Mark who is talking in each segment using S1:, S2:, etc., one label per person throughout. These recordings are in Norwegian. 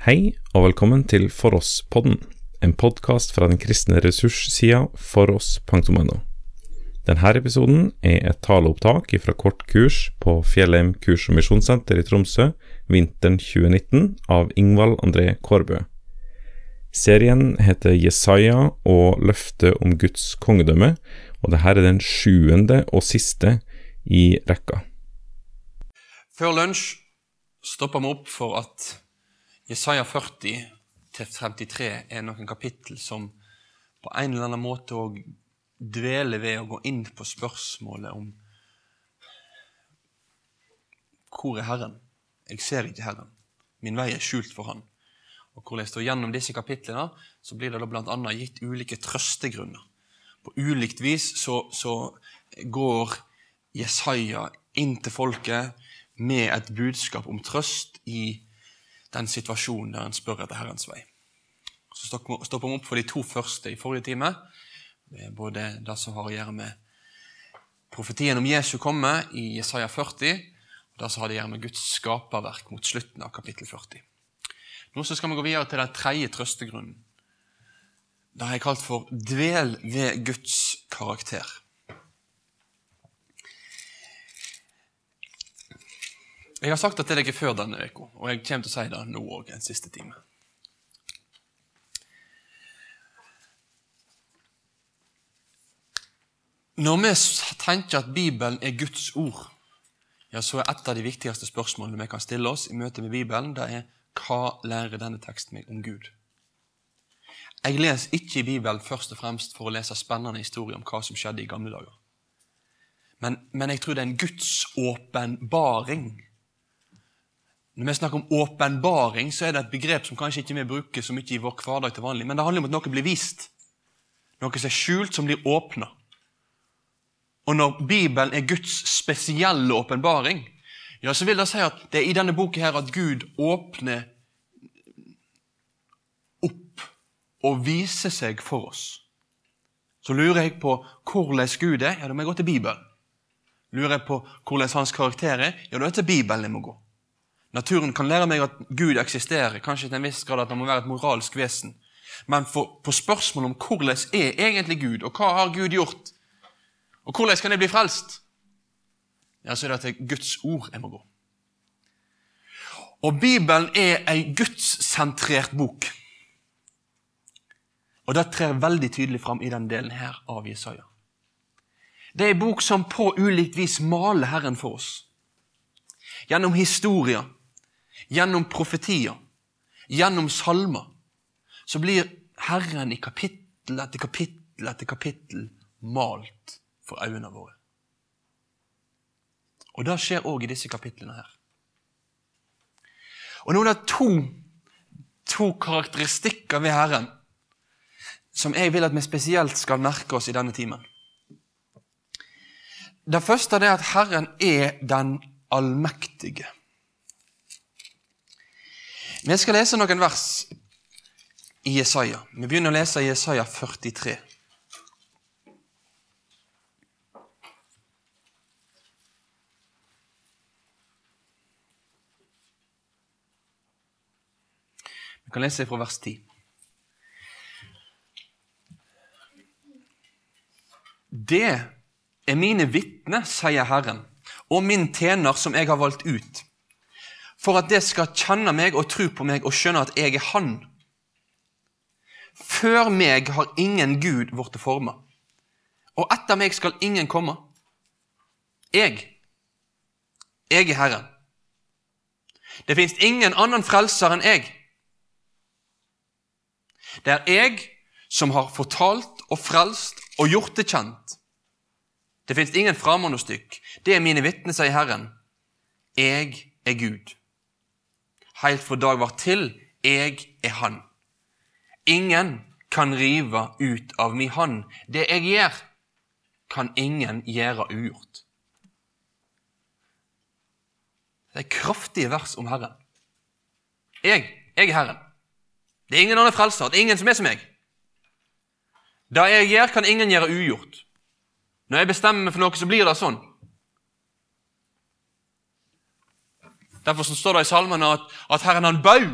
S1: Hei og velkommen til For oss-podden, en podkast fra den kristne ressurssida foross.no. Denne episoden er et taleopptak fra kort kurs på Fjellheim kurs- og misjonssenter i Tromsø vinteren 2019 av Ingvald André Kårbø. Serien heter Jesaja og løftet om Guds kongedømme, og dette er den sjuende og siste i rekka.
S2: Før lunsj stopper vi opp for at Jesaja 40 til 53 er noen kapittel som på en eller annen måte òg dveler ved å gå inn på spørsmålet om hvor er Herren? Jeg ser ikke Herren. Min vei er skjult for Han. Og hvor jeg står Gjennom disse kapitlene så blir det da annet gitt ulike trøstegrunner. På ulikt vis så, så går Jesaja inn til folket med et budskap om trøst i den situasjonen der en spør etter Herrens vei. Så stopper vi opp for de to første i forrige time. Det er både det som har å gjøre med profetien om Jesu komme i Jesaja 40, og det som har å gjøre med Guds skaperverk mot slutten av kapittel 40. Nå skal vi gå videre til den tredje trøstegrunnen. Det har jeg kalt for 'dvel ved Guds karakter'. Jeg har sagt det til dere før denne uka, og jeg kommer til å si det nå òg en siste time. Når vi tenker at Bibelen er Guds ord, ja, så er et av de viktigste spørsmålene vi kan stille oss i møte med Bibelen, det er hva lærer denne teksten meg om Gud? Jeg leser ikke i Bibelen først og fremst for å lese spennende historier om hva som skjedde i gamle dager. Men, men jeg tror det er en Guds åpenbaring når vi snakker om åpenbaring, så er det et begrep som kanskje ikke vi bruker så mye i vår hverdag til vanlig, men det handler om at noe blir vist. Noe som er skjult, som blir åpna. Og når Bibelen er Guds spesielle åpenbaring, ja, så vil det si at det er i denne boka her at Gud åpner opp og viser seg for oss. Så lurer jeg på hvordan Gud er, ja, da må jeg gå til Bibelen. Lurer jeg på hvordan hans karakter er, ja, da er det til Bibelen jeg må gå. Naturen kan lære meg at Gud eksisterer, kanskje til en viss grad at han må være et moralsk vesen. Men for, på spørsmålet om hvordan er egentlig Gud, og hva har Gud gjort, og hvordan kan jeg bli frelst, ja, så er det til Guds ord jeg må gå. Og Bibelen er ei gudssentrert bok. Og det trer veldig tydelig fram i den delen her av Jesaja. Det er ei bok som på ulikt vis maler Herren for oss. Gjennom historier, gjennom profetier, gjennom salmer, så blir Herren i kapittel etter kapittel etter kapittel malt for øynene våre. Og det skjer òg i disse kapitlene her. Og nå er det to, to karakteristikker ved Herren som jeg vil at vi spesielt skal merke oss i denne timen. Det første er at Herren er den allmektige. Vi skal lese noen vers i Jesaja. Vi begynner å lese Jesaja 43. Vi kan lese fra vers 10. Det er mine vitner, sier Herren, og min tjener som jeg har valgt ut for at det skal kjenne meg og tro på meg og skjønne at jeg er Han. Før meg har ingen Gud vært forma, og etter meg skal ingen komme. Jeg, jeg er Herren. Det fins ingen annen frelser enn jeg. Det er jeg som har fortalt og frelst og gjort det kjent. Det fins ingen framandostykk. Det er mine vitner, sier Herren. Jeg er Gud heilt fra dag var til. Jeg er Han. Ingen kan rive ut av mi hånd. Det jeg gjør, kan ingen gjøre ugjort. Det er kraftige vers om Herren. Jeg, jeg er Herren. Det er ingen annen frelser. Det er ingen som er som meg. Det jeg gjør, kan ingen gjøre ugjort. Når jeg bestemmer meg for noe, så blir det sånn. Derfor står det i salmene at, at Herren han bau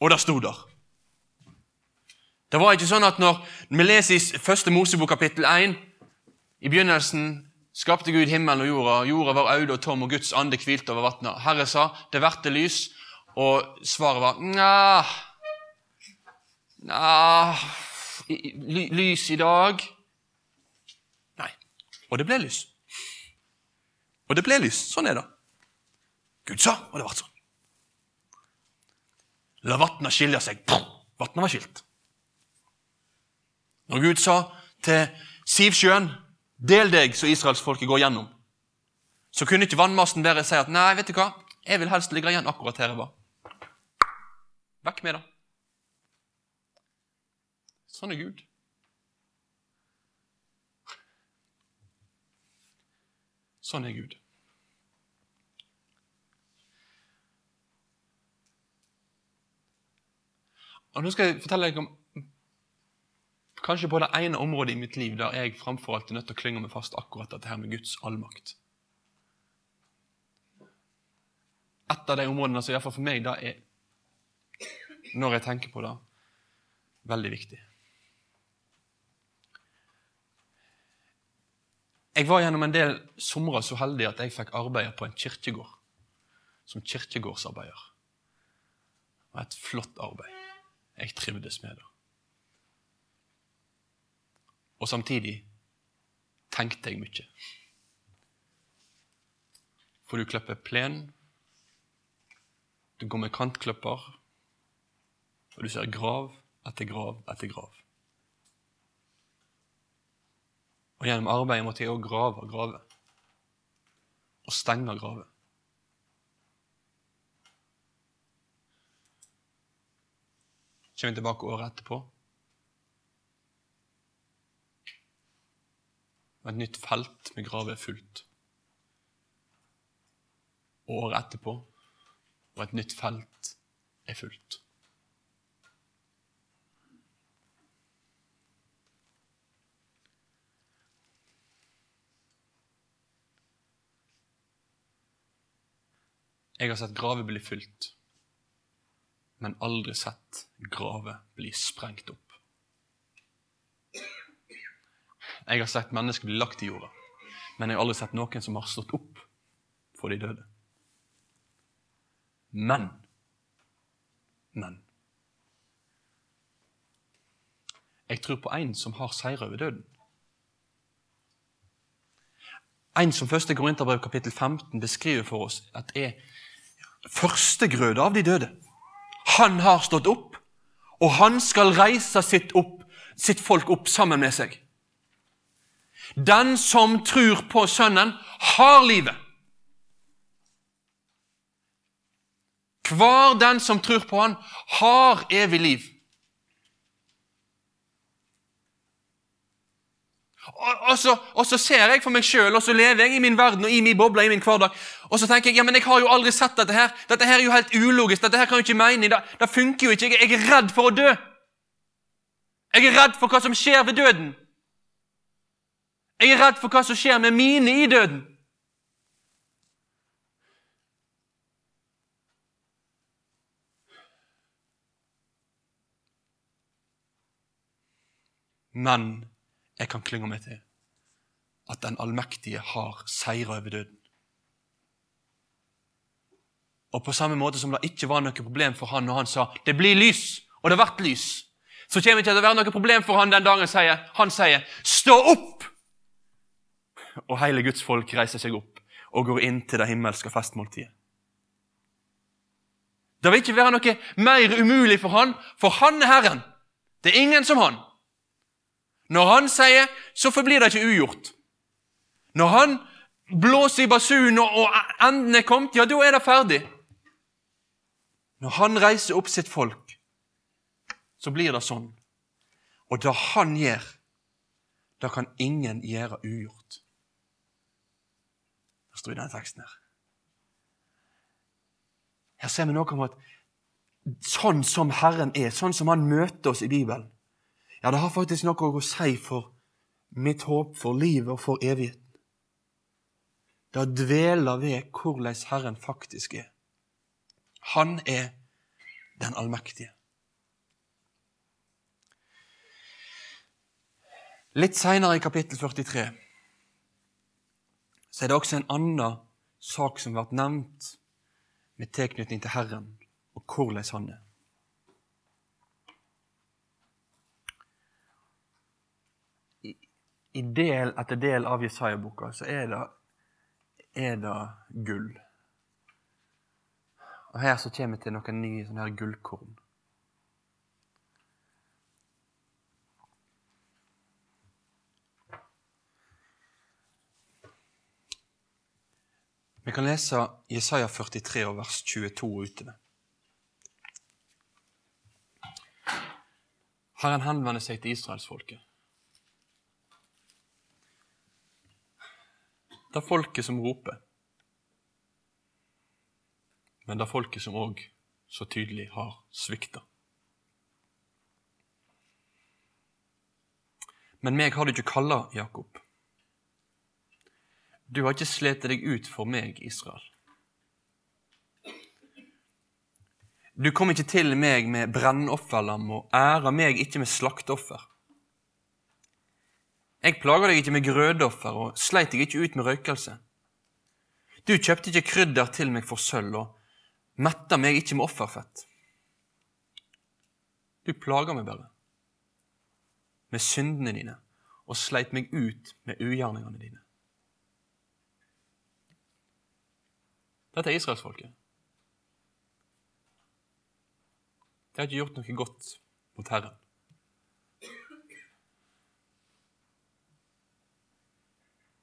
S2: Og det sto der. Det var ikke sånn at når vi leser i første Mosebok kapittel 1 I begynnelsen skapte Gud himmelen og jorda. Jorda var øde og tom, og Guds ande hvilte over vannet. Herre sa, 'Det verte lys', og svaret var Nja Nja Lys i dag? Nei. Og det ble lys. Og det ble lys. Sånn er det. Gud sa, og det ble sånn. La vatna skille seg. Vatna var skilt. Når Gud sa til Sivsjøen Del deg, så israelsfolket går gjennom. Så kunne ikke vannmassen bare si at nei, vet du hva, jeg vil helst ligge igjen akkurat her jeg var. Vekk med det. Sånn er Gud. Sånn er Gud. Og Nå skal jeg fortelle deg om kanskje på det ene området i mitt liv der jeg framfor alt er nødt til å klynge meg fast akkurat dette her med Guds allmakt. Et av de områdene som iallfall for meg da er, når jeg tenker på det, veldig viktig. Jeg var gjennom en del somre så heldig at jeg fikk arbeide på en kirkegård som kirkegårdsarbeider. Var et flott arbeid. Jeg trivdes med det. Og samtidig tenkte jeg mye. For du klipper plen, du går med kantklipper, og du ser grav etter grav etter grav. Og gjennom arbeidet måtte jeg òg grave grave, Og stenge graver. Kommer tilbake året etterpå. og et nytt felt med graver fullt. Året etterpå, og et nytt felt er fullt. Jeg har sett graver bli fylt, men aldri sett graver bli sprengt opp. Jeg har sett mennesker bli lagt i jorda, men jeg har aldri sett noen som har stått opp for de døde. Men Men jeg tror på en som har seira over døden. En som første Korinterbrev kapittel 15 beskriver for oss at er førstegrøde av de døde. Han har stått opp, og han skal reise sitt, opp, sitt folk opp sammen med seg. Den som tror på Sønnen, har livet. Hver den som tror på Han, har evig liv. Og, og, så, og så, ser jeg for meg sjøl, og så lever jeg i min verden og i min boble, i min hverdag. Og så tenker jeg ja, men jeg har jo aldri sett dette her. Dette her er jo helt ulogisk. Dette her kan jo ikke mene. Det, det funker jo ikke. Jeg, jeg er redd for å dø. Jeg er redd for hva som skjer ved døden. Jeg er redd for hva som skjer med mine i døden. Men jeg kan klynge meg til at den allmektige har seira over døden. Og på samme måte som det ikke var noe problem for han når han sa 'det blir lys', og det ble lys, så kommer det ikke til å være noe problem for han den dagen sier, han sier 'stå opp'! og hele Guds folk reiser seg opp og går inn til det himmelske festmåltidet. Det vil ikke være noe mer umulig for han, for han er Herren. Det er ingen som han. Når han sier, så forblir det ikke ugjort. Når han blåser i basunen og enden er kommet, ja, da er det ferdig. Når han reiser opp sitt folk, så blir det sånn. Og det han gjør, det kan ingen gjøre ugjort. Det står i denne teksten her. Her ser vi noe om at sånn som Herren er, sånn som Han møter oss i Bibelen, ja, det har faktisk noe å si for mitt håp for livet og for evigheten. Det dveler ved hvordan Herren faktisk er. Han er den allmektige. Litt seinere i kapittel 43 så er det også en annen sak som vært nevnt med tilknytning til Herren og hvordan han er. I del etter del av Jesaja-boka så er det, er det gull. Og Her så kommer vi til noen nye sånne her gullkorn. Vi kan lese Jesaja 43 og vers 22 og utover. Herren henvender seg til israelsfolket. Det er folket som roper, men det er folket som òg så tydelig har svikta. Men meg har du ikke kalla, Jakob. Du har ikke slitt deg ut for meg, Israel. Du kom ikke til meg med brennofferlam og æra meg ikke med slakteoffer. Jeg plaga deg ikke med grødoffer og sleit deg ikke ut med røykelse. Du kjøpte ikke krydder til meg for sølv og metta meg ikke med offerfett. Du plaga meg bare med syndene dine og sleit meg ut med ugjerningene dine. Dette er israelsfolket. De har ikke gjort noe godt mot Herren.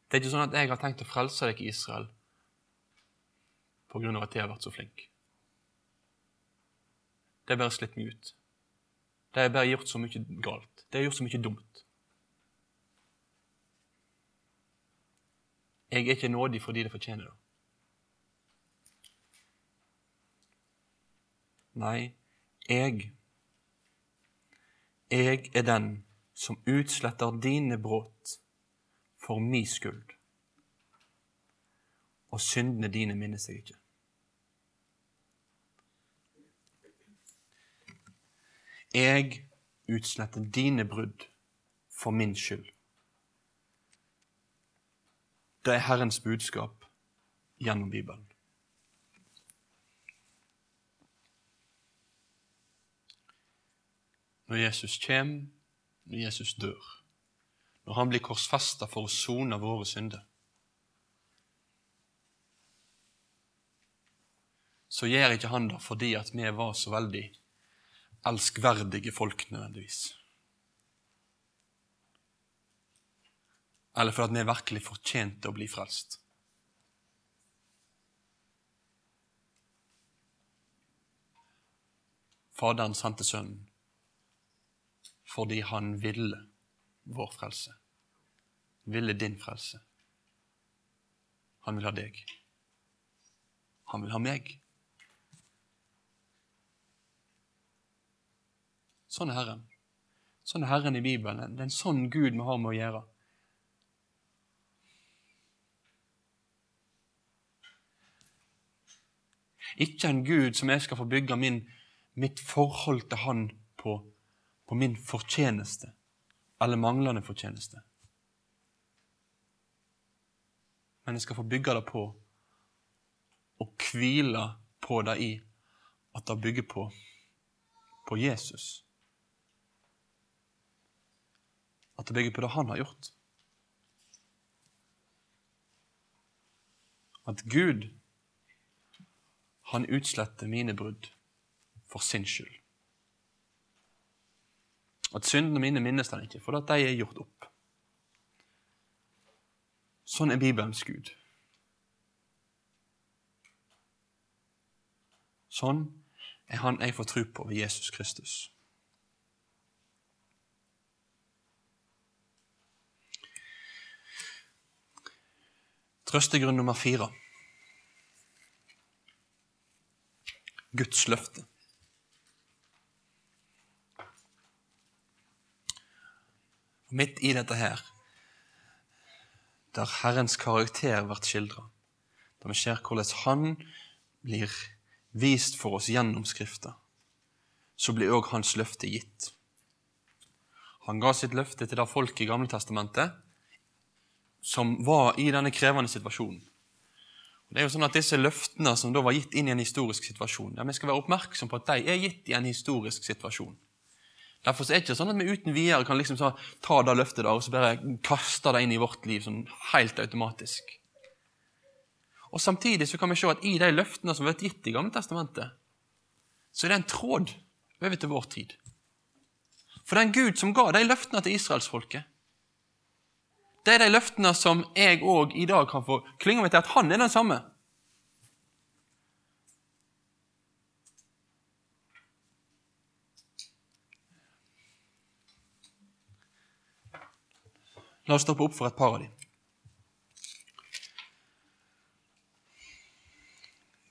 S2: Det er ikke sånn at jeg har tenkt å frelse deg i Israel av at jeg har vært så flink. Det er bare slitt meg ut. Det har bare gjort så mye galt. Det har gjort så mye dumt. Jeg er ikke nådig fordi det fortjener det. Nei, jeg. Jeg er den som utsletter dine brudd for mi skyld. Og syndene dine minnes jeg ikke. Jeg utsletter dine brudd for min skyld. Det er Herrens budskap gjennom Bibelen. når Jesus kommer, når Jesus dør, når han blir korsfesta for å sone våre synder, så gjør ikke han det fordi at vi var så veldig elskverdige folk nødvendigvis. Eller fordi vi virkelig fortjente å bli frelst. Faderen sendte Sønnen fordi han ville vår frelse. Ville din frelse. Han vil ha deg. Han vil ha meg. Sånn er Herren. Sånn er Herren i Bibelen. Det er en sånn Gud vi har med å gjøre. Ikke en Gud som jeg skal få bygge min, mitt forhold til Han på på min fortjeneste eller manglende fortjeneste. Men jeg skal få bygge det på og hvile på det i at det bygger på, på Jesus. At det bygger på det han har gjort. At Gud, han utsletter mine brudd for sin skyld. At syndene mine minnes han ikke, for at de er gjort opp. Sånn er Bibelens Gud. Sånn er han jeg får tro på ved Jesus Kristus. Trøstegrunn nummer fire. Guds løfte. Og midt i dette her, der Herrens karakter blir skildra, der vi ser hvordan Han blir vist for oss gjennom Skrifta, så blir òg hans løfte gitt. Han ga sitt løfte til det folket i Gamle Testamentet som var i denne krevende situasjonen. Det er jo sånn at Disse løftene som da var gitt inn i en historisk situasjon, ja, vi skal være oppmerksom på at de er gitt i en historisk situasjon. Derfor er det ikke sånn at vi uten videre kan liksom ta det løftet der og så bare kaste det inn i vårt liv sånn helt automatisk. Og Samtidig så kan vi se at i de løftene som vært gitt i Gamle Testamentet, så er det en tråd over til vår tid. For det er en Gud som ga de løftene til israelsfolket. Det er de løftene som jeg òg i dag kan få klynge meg til at han er den samme. La oss stoppe opp for et par av dem.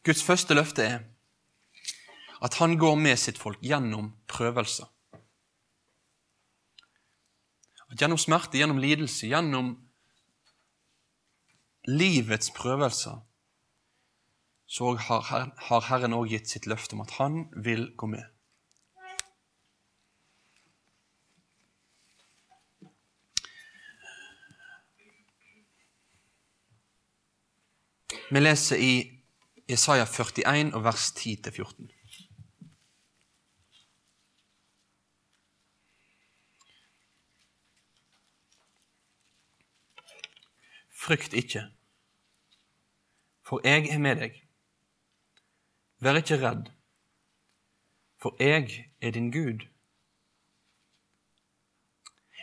S2: Guds første løfte er at han går med sitt folk gjennom prøvelser. At gjennom smerte, gjennom lidelse, gjennom livets prøvelser, så har Herren òg gitt sitt løfte om at han vil gå med. Vi leser i Jesaja 41 og vers 10-14. Frykt ikke, for jeg er med deg. Vær ikke redd, for jeg er din Gud.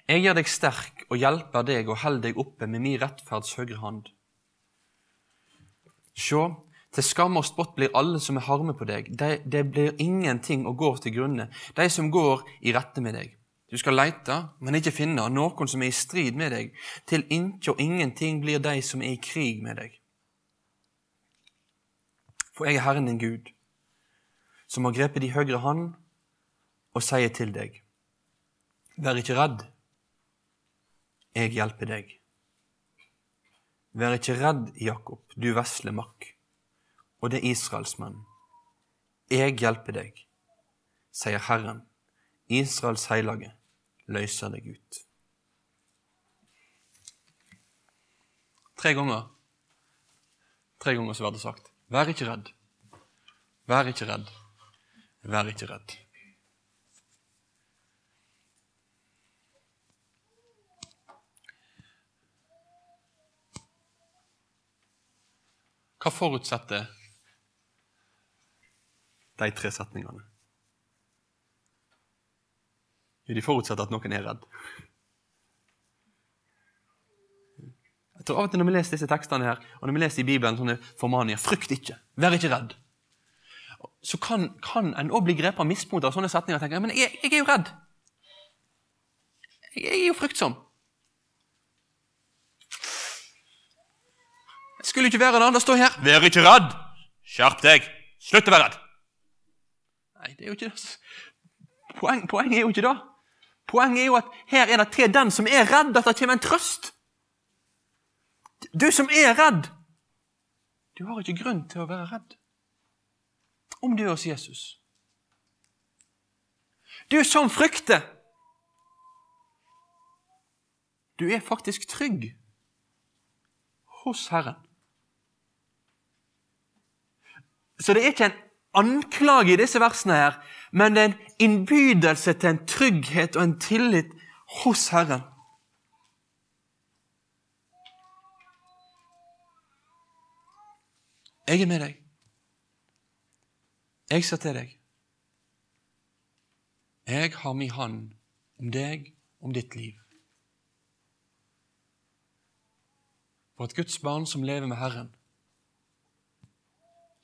S2: Jeg gjør deg sterk og hjelper deg og holder deg oppe med min rettferds høyre hand. Sjå, til skam og spott blir alle som er harme på deg. Det, de blir ingenting å gå til grunne, de som går i rette med deg. Du skal leite, men ikke finne noen som er i strid med deg. Til ikke og ingenting blir de som er i krig med deg. For jeg er Herren din Gud, som har grepet de høyre hånd og sier til deg, Vær ikke redd, jeg hjelper deg. Vær ikke redd, Jakob, du vesle makk, og det er Israelsmenn. Jeg hjelper deg, sier Herren, Israels hellige, løser deg ut. Tre ganger Tre ganger så blir det sagt. Vær ikke redd. Vær ikke redd. Vær ikke redd. Hva forutsetter de tre setningene? Jo, de forutsetter at noen er redd. Jeg tror av og til Når vi leser disse tekstene her, og når vi leser i Bibelen sånne formanier Frykt ikke, vær ikke redd. Så kan, kan en òg bli grepet av mismot av sånne setninger og tenke men jeg, jeg er jo redd. Jeg er jo fryktsom. Skulle ikke være der. Det står her 'Vær ikke redd'. Skjerp deg. Slutt å være redd. Nei, det er jo ikke det. Poeng, poenget er jo ikke det. Poenget er jo at her er det til den som er redd, at det kommer en trøst. Du som er redd, du har ikke grunn til å være redd om du er hos Jesus. Du som frykter, du er faktisk trygg hos Herren. Så det er ikke en anklage i disse versene, her, men det er en innbydelse til en trygghet og en tillit hos Herren. Jeg er med deg. Jeg ser til deg. Jeg har min hånd om deg, om ditt liv. For et Guds barn som lever med Herren,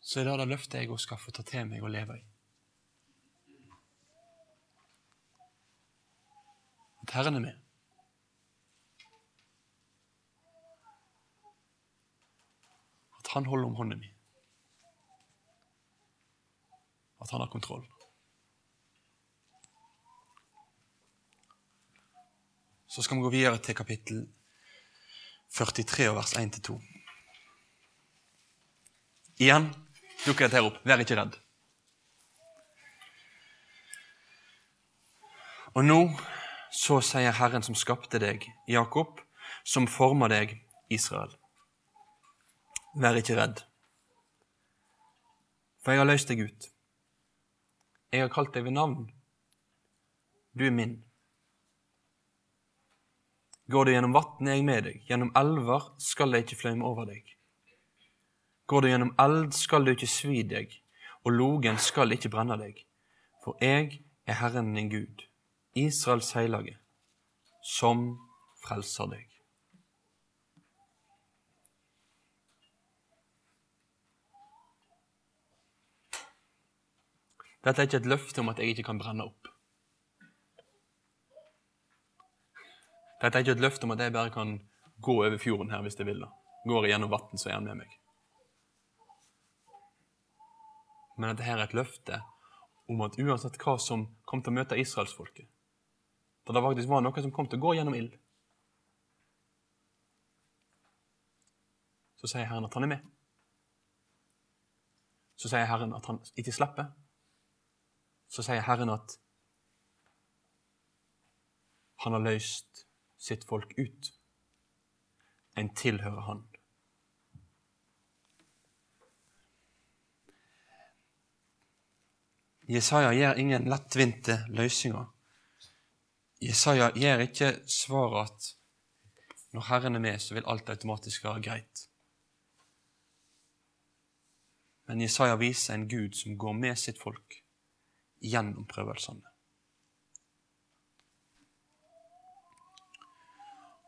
S2: så er det det løftet jeg også skal få ta til meg og leve i. At Herren er med. At Han holder om hånden min. At Han har kontroll. Så skal vi gå videre til kapittel 43, vers 1-2. Igjen dukker dette her opp. Vær ikke redd. Og nå så sier Herren som skapte deg, Jakob, som former deg, Israel. Vær ikke redd, for jeg har løst deg ut. Jeg har kalt deg ved navn. Du er min. Går du gjennom vann, er jeg med deg. Gjennom elver skal jeg ikke fløyme over deg. Går du gjennom eld, skal du ikke svi deg, og logen skal ikke brenne deg. For jeg er Herren din Gud, Israels hellige, som frelser deg. Dette er ikke et løfte om at jeg ikke kan brenne opp. Dette er ikke et løfte om at jeg bare kan gå over fjorden her hvis jeg vil. da. Går jeg gjennom vann, så er han med meg. Men at dette er et løfte om at uansett hva som kom til å møte israelsfolket Da det faktisk var noe som kom til å gå gjennom ild, så sier Herren at han er med. Så sier Herren at han ikke slipper. Så sier Herren at han har løst sitt folk ut. En tilhører han. Jesaja gir ingen lettvinte løsninger. Jesaja gir ikke svaret at når Herren er med, så vil alt automatisk være greit. Men Jesaja viser en Gud som går med sitt folk gjennom prøvelsene.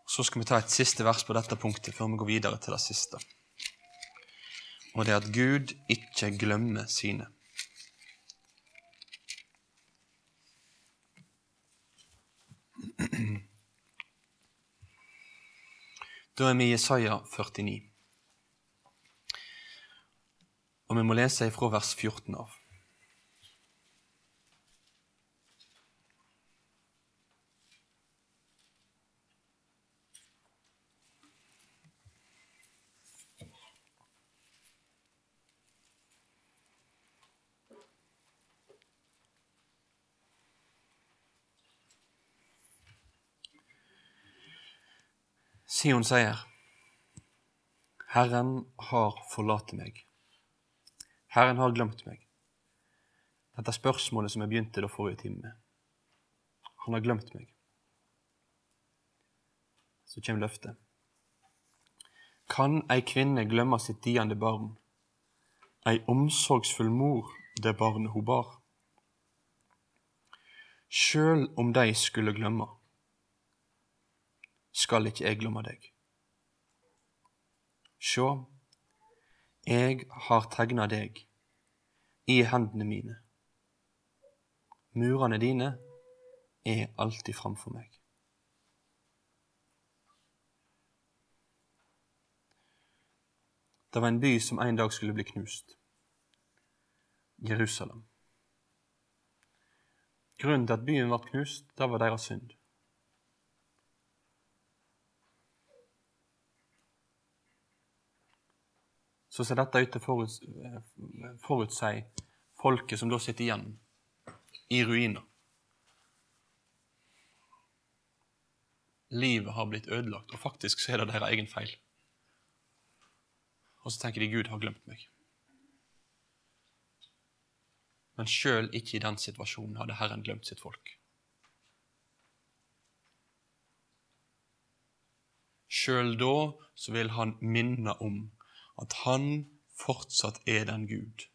S2: Så skal vi ta et siste vers på dette punktet før vi går videre til det siste. Og det er at Gud ikke glemmer sine. Da er vi i Jesaja 49. Og vi må lese ifra vers 14 av. Sion sier, Herren har forlatt meg. Herren har glemt meg. Dette spørsmålet som jeg begynte da forrige time med. Han har glemt meg. Så kommer løftet. Kan ei kvinne glemme sitt diende barn, ei omsorgsfull mor det barnet hun bar? Sjøl om de skulle glemme, skal ikke jeg glemme deg. Sjå, jeg har tegna deg i hendene mine. Murene dine er alltid framfor meg. Det var en by som en dag skulle bli knust. Jerusalem. Grunnen til at byen ble knust, det var deres synd. Så ser dette ut til å forutsi folket som da sitter igjen i ruiner. Livet har blitt ødelagt, og faktisk så er det deres egen feil. Og så tenker de Gud har glemt meg. Men sjøl ikke i den situasjonen hadde Herren glemt sitt folk. Sjøl da så vil han minne om at han fortsatt er den Gud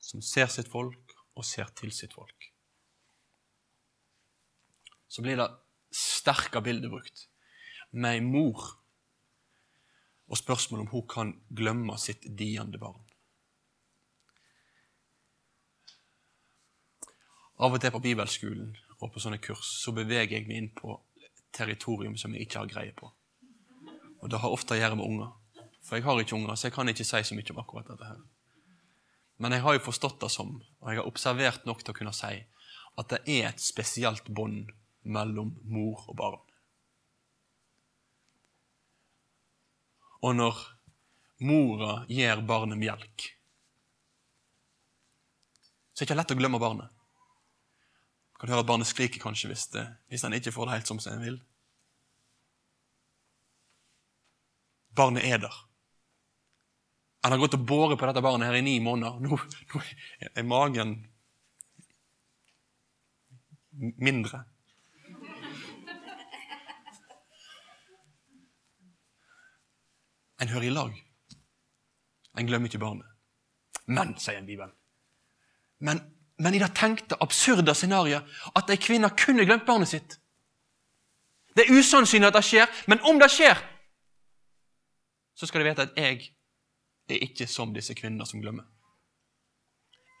S2: som ser sitt folk og ser til sitt folk. Så blir det sterke bilder brukt med ei mor og spørsmålet om hun kan glemme sitt diende barn. Av og til på bibelskolen og på sånne kurs så beveger jeg meg inn på territorium som jeg ikke har greie på. Og det har ofte å gjøre med unger. For jeg har ikke unger, så jeg kan ikke si så mye om akkurat dette. her. Men jeg har jo forstått det som, og jeg har observert nok til å kunne si, at det er et spesielt bånd mellom mor og barn. Og når mora gir barnet melk, så er det ikke lett å glemme barnet. Du kan høre at barnet skriker kanskje hvis, det, hvis han ikke får det helt som den vil. Barnet er der. Han har gått og båret på dette barnet her i ni måneder. Nå, nå er magen mindre. En hører i lag. En glemmer ikke barnet. Men, sier en Bibelen, men, men i det tenkte, absurde scenarioet at ei kvinne kunne glemt barnet sitt Det er usannsynlig at det skjer, men om det skjer, så skal de vite at jeg er ikke som disse kvinnene som glemmer.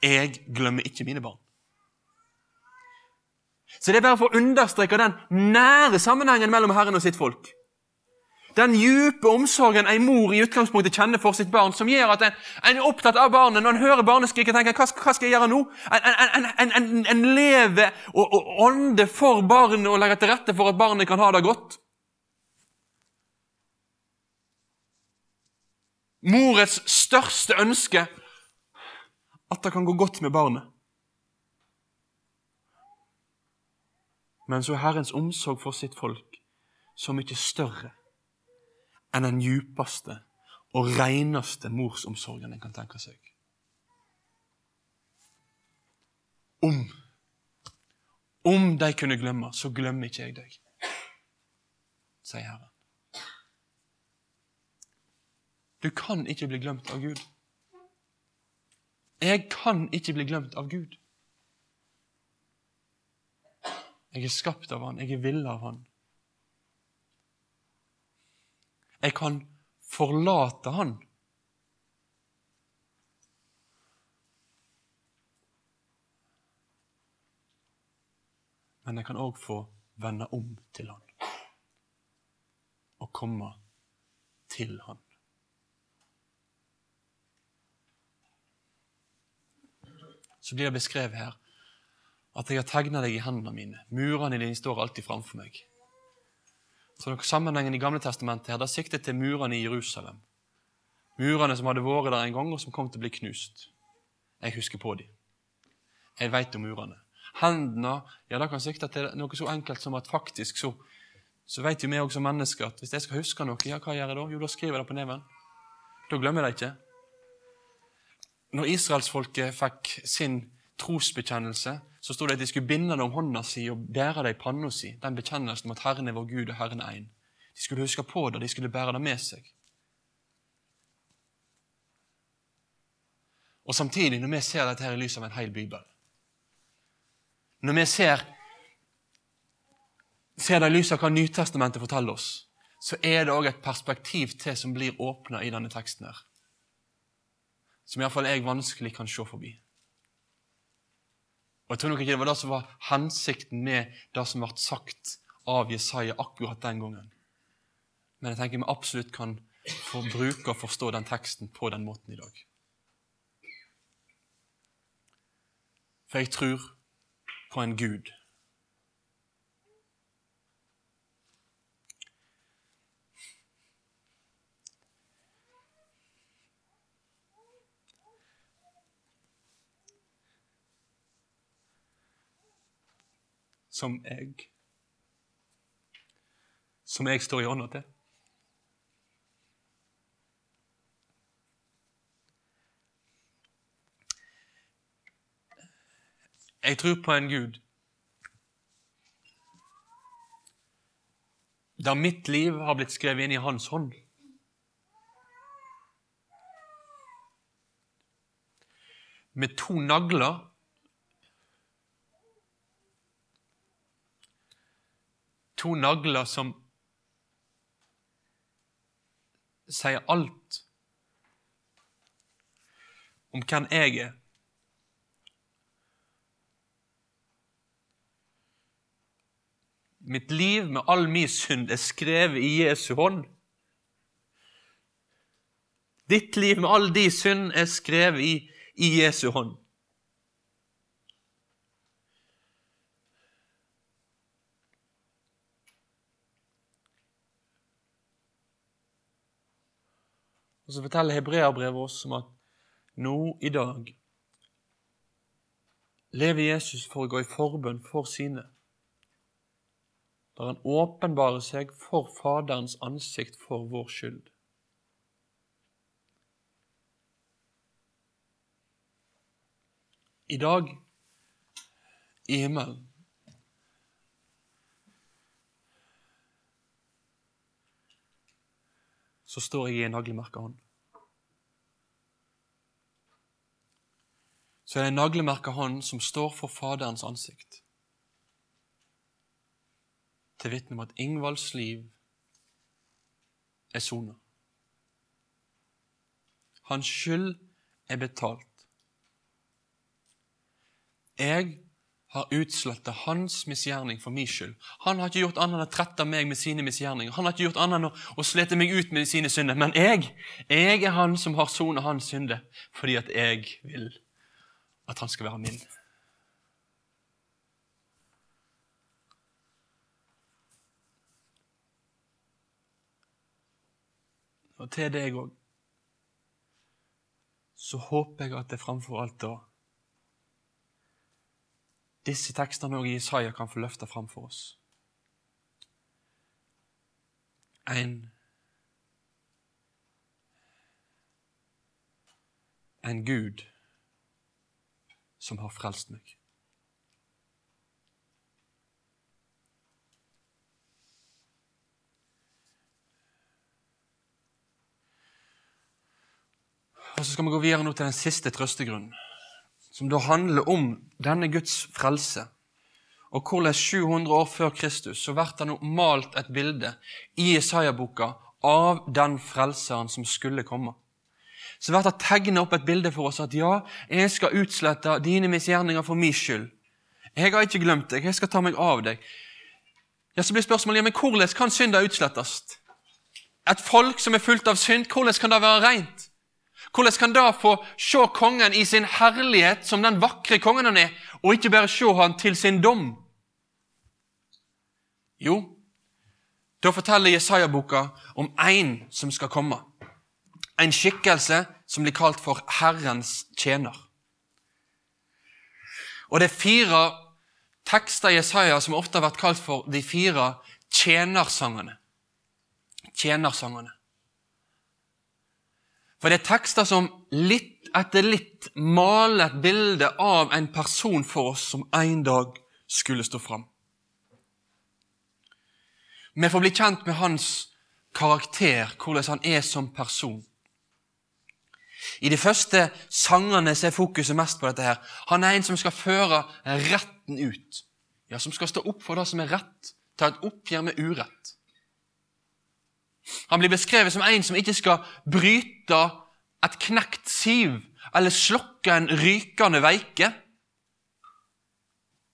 S2: Jeg glemmer ikke mine barn. Så det er bare for å understreke den nære sammenhengen mellom Herren og sitt folk. Den djupe omsorgen en mor i utgangspunktet kjenner for sitt barn, som gjør at en, en er opptatt av barnet. Når en hører barneskriket, tenker hva, hva skal jeg gjøre nå? En, en, en, lever og, og ånder for barnet og legger til rette for at barnet kan ha det godt. Morets største ønske at det kan gå godt med barnet. Men så er Herrens omsorg for sitt folk så mye større enn den djupeste og reneste morsomsorgen en kan tenke seg. Om om de kunne glemme, så glemmer ikke jeg deg, sier Herren. Du kan ikke bli glemt av Gud. Jeg kan ikke bli glemt av Gud. Jeg er skapt av Han, jeg er villet av Han. Jeg kan forlate Han. Men jeg kan òg få vende om til Han og komme til Han. Så blir det beskrevet her at jeg har tegna deg i hendene mine. Murene dine står alltid framfor meg. Så Sammenhengen i Gamle testamentet her, da sikter til murene i Jerusalem. Murene som hadde vært der en gang, og som kom til å bli knust. Jeg husker på dem. Jeg veit om murene. Hendene ja, det kan sikte til noe så enkelt som at faktisk så, så vet jo vi òg som mennesker at hvis jeg skal huske noe, ja, hva gjør jeg da? Jo, da skriver jeg det på neven. Da glemmer jeg det ikke. Når israelsfolket fikk sin trosbekjennelse, så sto det at de skulle binde det om hånda si og bære det i panna si, den bekjennelsen om at Herren er vår Gud og Herren er én. De skulle huske på det, de skulle bære det med seg. Og samtidig, når vi ser dette her i lys av en hel bibel Når vi ser, ser det i lys av hva Nytestamentet forteller oss, så er det òg et perspektiv til som blir åpna i denne teksten her. Som iallfall jeg vanskelig kan se forbi. Og Jeg tror nok ikke det var det som var hensikten med det som ble sagt av Jesaja akkurat den gangen. Men jeg tenker vi absolutt kan få bruke og forstå den teksten på den måten i dag. For jeg tror på en Gud som jeg Som jeg står i ånda til. Jeg tror på en Gud der mitt liv har blitt skrevet inn i hans hånd. Med to nagler To nagler som sier alt om hvem jeg er. Mitt liv med all min synd er skrevet i Jesu hånd. Ditt liv med all din synd er skrevet i, i Jesu hånd. Og så forteller hebreerbrevet oss om at nå i dag lever Jesus for å gå i forbønn for sine. Der han åpenbarer seg for Faderens ansikt for vår skyld. I dag, i himmelen, så står jeg i en naglemerka hånd. Så er det en naglemerka hånd som står for Faderens ansikt. Til vitne om at Ingvalds liv er sona. Hans skyld er betalt. Jeg har utsletta hans misgjerning for min skyld. Han har ikke gjort annet enn å trette meg med sine misgjerninger. Han har ikke gjort annet enn å, slete meg ut med sine synder. Men jeg, jeg er han som har sona hans synder, fordi at jeg vil at han skal være min. Og til deg òg så håper jeg at det framfor alt da disse tekstene og Jesaja kan få løfta fram for oss. En en Gud som har frelst meg. Og Så skal vi gå videre nå til den siste trøstegrunnen som da handler om denne Guds frelse, og hvordan 700 år før Kristus så blir det nå malt et bilde i Isaiah-boka av den frelseren som skulle komme. Så blir det tegnet opp et bilde for oss at ja, jeg skal utslette dine misgjerninger for min skyld. Jeg har ikke glemt deg, jeg skal ta meg av deg. Ja, Så blir spørsmålet ja, men hvordan kan synder utslettes? Et folk som er fullt av synd, hvordan kan det være rent? Hvordan kan da få se kongen i sin herlighet som den vakre kongen han er, og ikke bare se han til sin dom? Jo, da forteller Jesaja-boka om én som skal komme. En skikkelse som blir kalt for Herrens tjener. Og det er fire tekster i Jesaja som ofte har vært kalt for de fire tjenersangene. Tjenersangene. For det er tekster som litt etter litt maler et bilde av en person for oss som en dag skulle stå fram. Vi får bli kjent med hans karakter, hvordan han er som person. I de første sangene er fokuset mest på dette. her. Han er en som skal føre retten ut. Ja, Som skal stå opp for det som er rett. Ta et oppgjør med urett. Han blir beskrevet som en som ikke skal bryte et knekt siv eller slokke en rykende veike.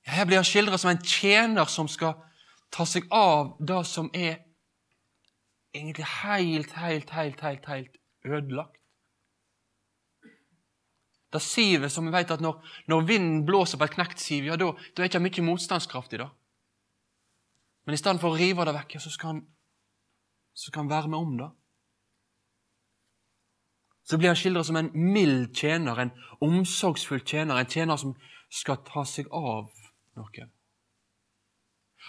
S2: Her blir han skildret som en tjener som skal ta seg av det som er egentlig helt, helt, helt, helt, helt ødelagt. Det sivet som vi vet at når, når vinden blåser på et knekt siv, ja, da er det ikke mye motstandskraft i det. Men i stedet for å rive det vekk, så skal han som kan være med om det. Så blir han skildret som en mild tjener, en omsorgsfull tjener, en tjener som skal ta seg av noen.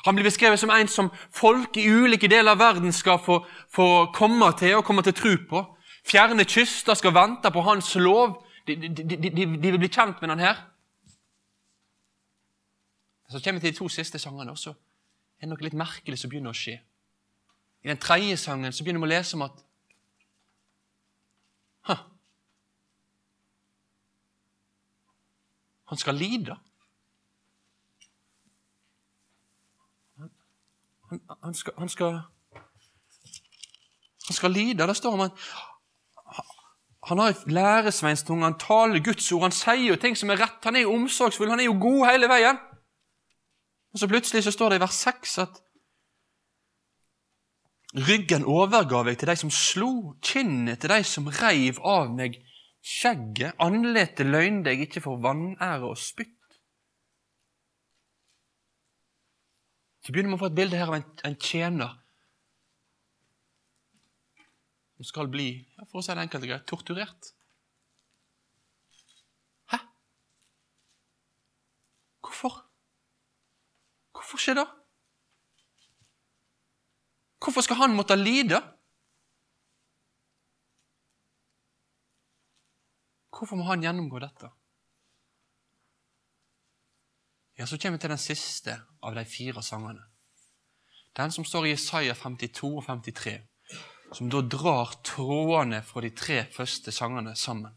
S2: Han blir beskrevet som en som folk i ulike deler av verden skal få, få komme til og komme til tro på. Fjerne kyster skal vente på hans lov. De, de, de, de, vil bli kjent med den her. Så kommer vi til de to siste sangene, og så er det noe litt merkelig som begynner å skje. I den tredje sangen så begynner vi å lese om at huh, Han skal lide. Han, han, skal, han, skal, han skal lide. Det står om at han har læresveinstunge, han taler Guds ord, han sier jo ting som er rett. Han er jo omsorgsfull, han er jo god hele veien. Og så plutselig så står det i vers 6 at Ryggen overgav jeg til de som slo, kinnet til de som reiv av meg skjegget, andletet løgnde jeg ikke for vanære og spytt. Så begynner vi å få et bilde her av en, en tjener som skal bli, for å si det enkelt og greit, torturert. Hæ? Hvorfor? Hvorfor skjer det? Hvorfor skal han måtte lide? Hvorfor må han gjennomgå dette? Ja, Så kommer vi til den siste av de fire sangene. Den som står i Isaiah 52 og 53, som da drar trådene fra de tre første sangene sammen.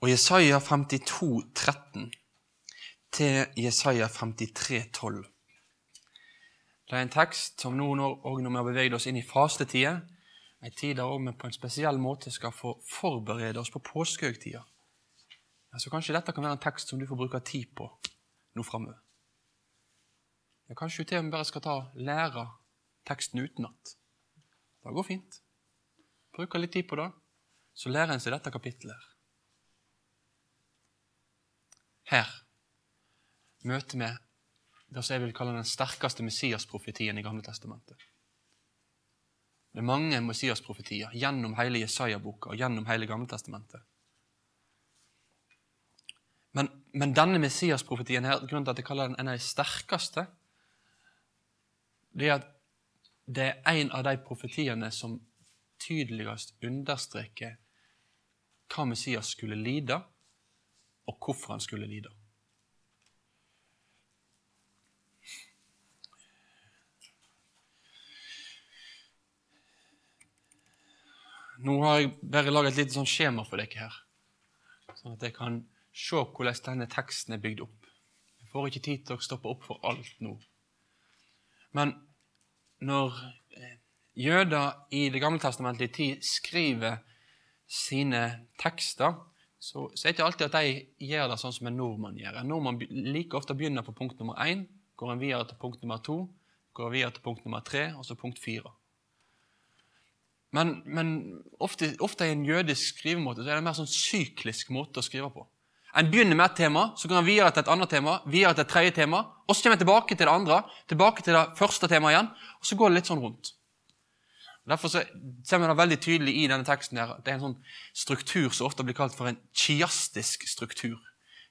S2: Og Jesaja 52, 13 til Jesaja 53, 12. Det er en tekst som nå, når, når vi har beveget oss inn i fastetida, en tid der vi på en spesiell måte skal få forberede oss på påskehøytida. Ja, så kanskje dette kan være en tekst som du får bruke tid på nå framover. Ja, kanskje du til og med bare skal ta lære teksten utenat. Det går fint. Bruke litt tid på det, så lærer en seg dette kapittelet. Her møter med det som jeg vil kalle den sterkeste Messias-profetien i Gamle testamentet. Det er mange Messias-profetier gjennom hele Jesaja-boka og gjennom hele Gammeltestamentet. Men, men denne Messias-profetien her, grunnen til at jeg kaller den en av de sterkeste, det er at det er en av de profetiene som tydeligst understreker hva Messias skulle lide, og hvorfor han skulle lide. Nå har jeg bare laget et lite sånn skjema for dere her, sånn at jeg kan se hvordan denne teksten er bygd opp. Jeg får ikke tid til å stoppe opp for alt nå. Men når eh, jøder i Det gamle testamentet tid skriver sine tekster, så, så er det ikke alltid at de gjør det sånn som en nordmann gjør. En nordmann like ofte begynner på punkt nummer én, går en videre til punkt nummer to, går videre til punkt nummer tre, og så punkt fire. Men, men ofte, ofte, i en jødisk skrivemåte så er det en mer sånn syklisk måte å skrive på. En begynner med et tema, så går en videre til et annet tema, videre til et tredje tema, og så kommer en tilbake til det andre, tilbake til det første temaet igjen, og så går det litt sånn rundt. Derfor ser vi det veldig tydelig i denne teksten her, at det er en sånn struktur som ofte blir kalt for en chiastisk struktur,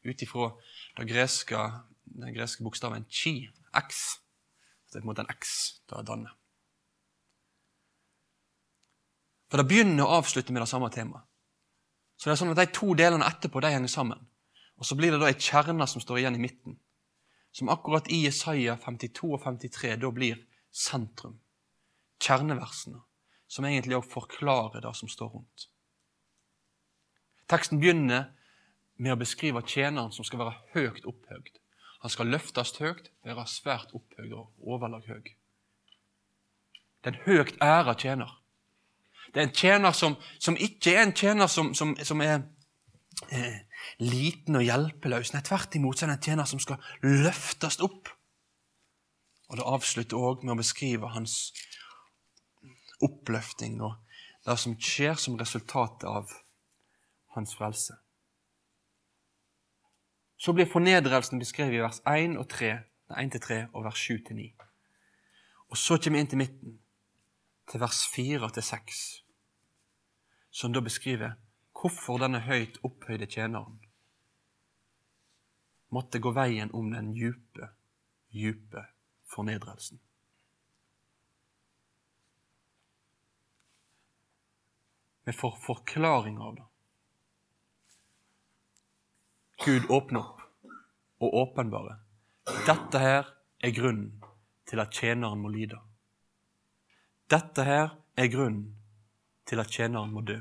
S2: ut ifra den greske, bokstaven chi, x. Det er på en måte en x da danner. For det begynner og avslutter med det samme temaet. Så det er sånn at De to delene etterpå de henger sammen. Og Så blir det da ei kjerne som står igjen i midten, som akkurat i Jesaja 52 og 53 da blir sentrum. Kjerneversene, som egentlig også forklarer det som står rundt. Teksten begynner med å beskrive tjeneren som skal være høyt opphøgd. Han skal løftes høyt, være svært opphøyd og overlag høy. Det er en høyt æra tjener. Det er en tjener som, som ikke er en tjener som, som, som er eh, liten og hjelpeløs. Nei, tvert imot så er det en tjener som skal løftes opp. Og Det avslutter òg med å beskrive hans oppløfting og det som skjer som resultat av hans frelse. Så blir fornedrelsen beskrevet i vers 1 og 3, 1-3 og vers 7-9. Og så kommer vi inn til midten til vers 4 til 6, som da beskriver hvorfor denne høyt opphøyde tjeneren måtte gå veien om den djupe, djupe fornedrelsen. Vi får forklaring av det. Gud åpner opp og åpenbare. Dette her er grunnen til at tjeneren må lide. Dette her er grunnen til at tjeneren må dø.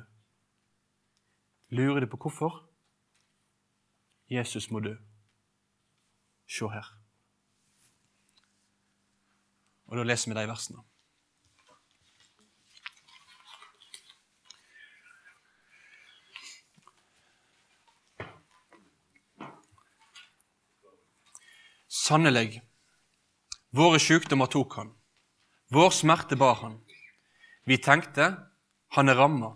S2: Lurer du på hvorfor? Jesus må dø. Se her. Og da leser vi de versene. Sannelig, våre sykdommer tok han. Vår smerte bar han. Vi tenkte han er ramma,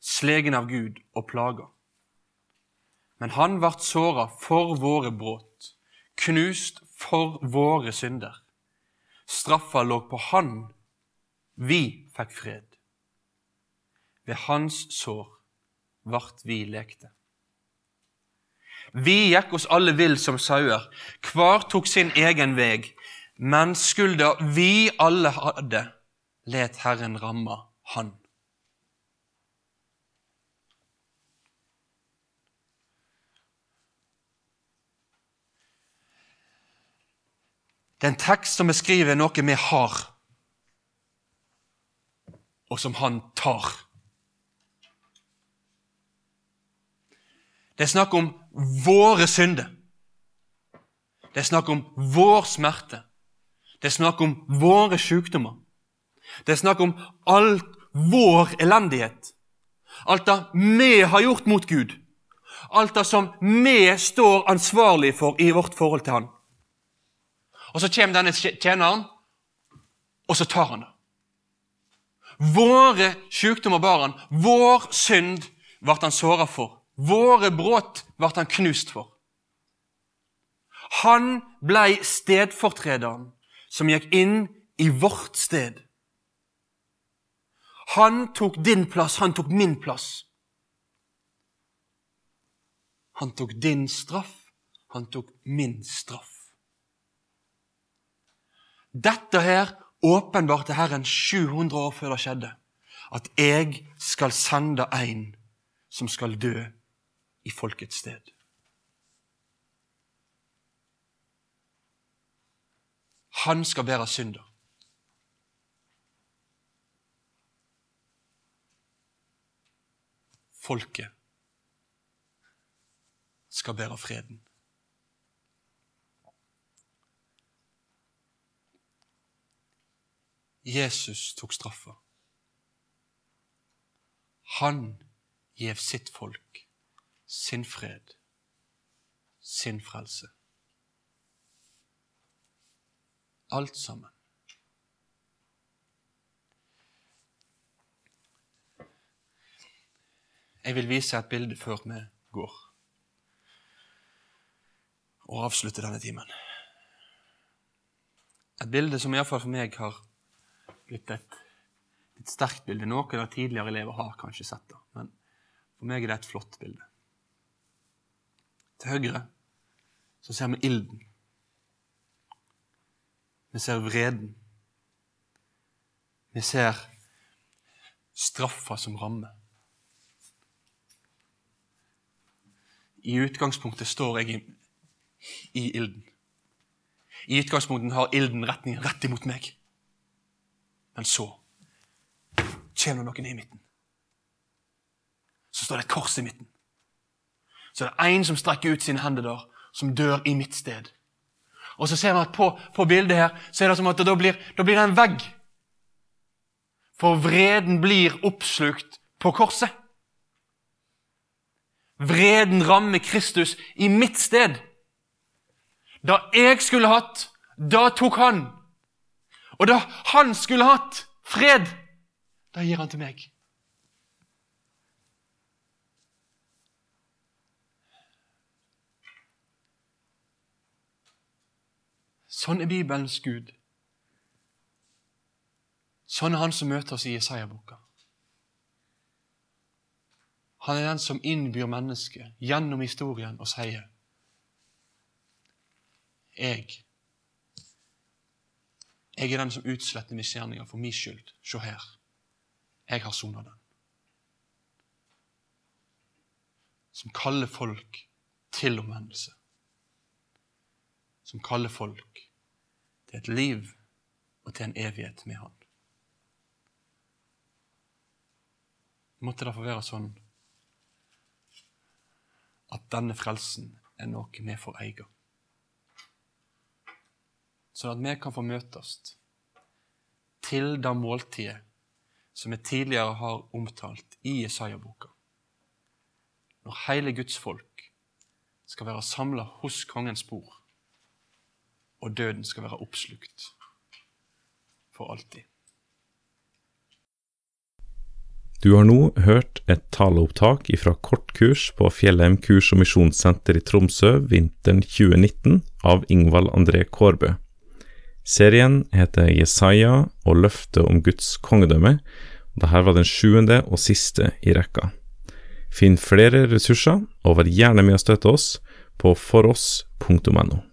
S2: slegen av Gud og plaga. Men han vart såra for våre brudd, knust for våre synder. Straffa lå på han, vi fikk fred. Ved hans sår vart vi lekte. Vi gikk oss alle vill som sauer, hver tok sin egen veg, men skulda vi alle hadde, let Herren ramme Han. Det er en tekst som beskriver noe vi har, og som Han tar. Det er snakk om våre synder. Det er snakk om vår smerte. Det er snakk om våre sykdommer. Det er snakk om alt vår elendighet. Alt det vi har gjort mot Gud. Alt det som vi står ansvarlig for i vårt forhold til Han. Og så kommer denne tjeneren, og så tar han det. Våre sykdommer bar han. Vår synd ble han såra for. Våre brudd ble han knust for. Han blei stedfortrederen som gikk inn i vårt sted. Han tok din plass, han tok min plass. Han tok din straff, han tok min straff. Dette her åpenbarte Herren 700 år før det skjedde. At jeg skal sende en som skal dø i folkets sted. Han skal bære synder. Folket skal bære freden. Jesus tok straffa. Han gjev sitt folk sin fred, sin frelse. Alt sammen. Jeg vil vise et bilde før vi går og avslutter denne timen. Et bilde som iallfall for meg har blitt et, et sterkt bilde. Noen av tidligere elever har kanskje sett det, men for meg er det et flott bilde. Til høyre så ser vi ilden. Vi ser vreden. Vi ser straffa som rammer. I utgangspunktet står jeg i, i ilden. I utgangspunktet har ilden retning rett imot meg. Men så kommer noen i midten. Så står det et kors i midten. Så det er én som strekker ut sine hender der, som dør i mitt sted. Og så ser vi at på, på bildet her så er det som at da blir, da blir det en vegg. For vreden blir oppslukt på korset. Vreden rammer Kristus i mitt sted. Da jeg skulle hatt, da tok han. Og da han skulle hatt fred, da gir han til meg. Sånn er Bibelens Gud. Sånn er han som møter oss i Jesaja-boka. Han er den som innbyr mennesket gjennom historien og sier Jeg jeg er den som utsletter misgjerninger for min skyld. Se her. Jeg har sona den. Som kaller folk til omvendelse. Som kaller folk til et liv og til en evighet med Han. Måtte det få være sånn at denne frelsen er noe vi får eie sånn at vi kan få møtes til det måltidet som vi tidligere har omtalt i Jesaja-boka. Når hele Guds folk skal være samla hos kongens bord, og døden skal være oppslukt for alltid.
S1: Du har nå hørt et taleopptak fra kortkurs på Fjellheim kurs- og misjonssenter i Tromsø vinteren 2019 av Ingvald André Kårbø. Serien heter Jesaja og løftet om Guds kongedømme. og Dette var den sjuende og siste i rekka. Finn flere ressurser, og vær gjerne med å støtte oss på foross.no.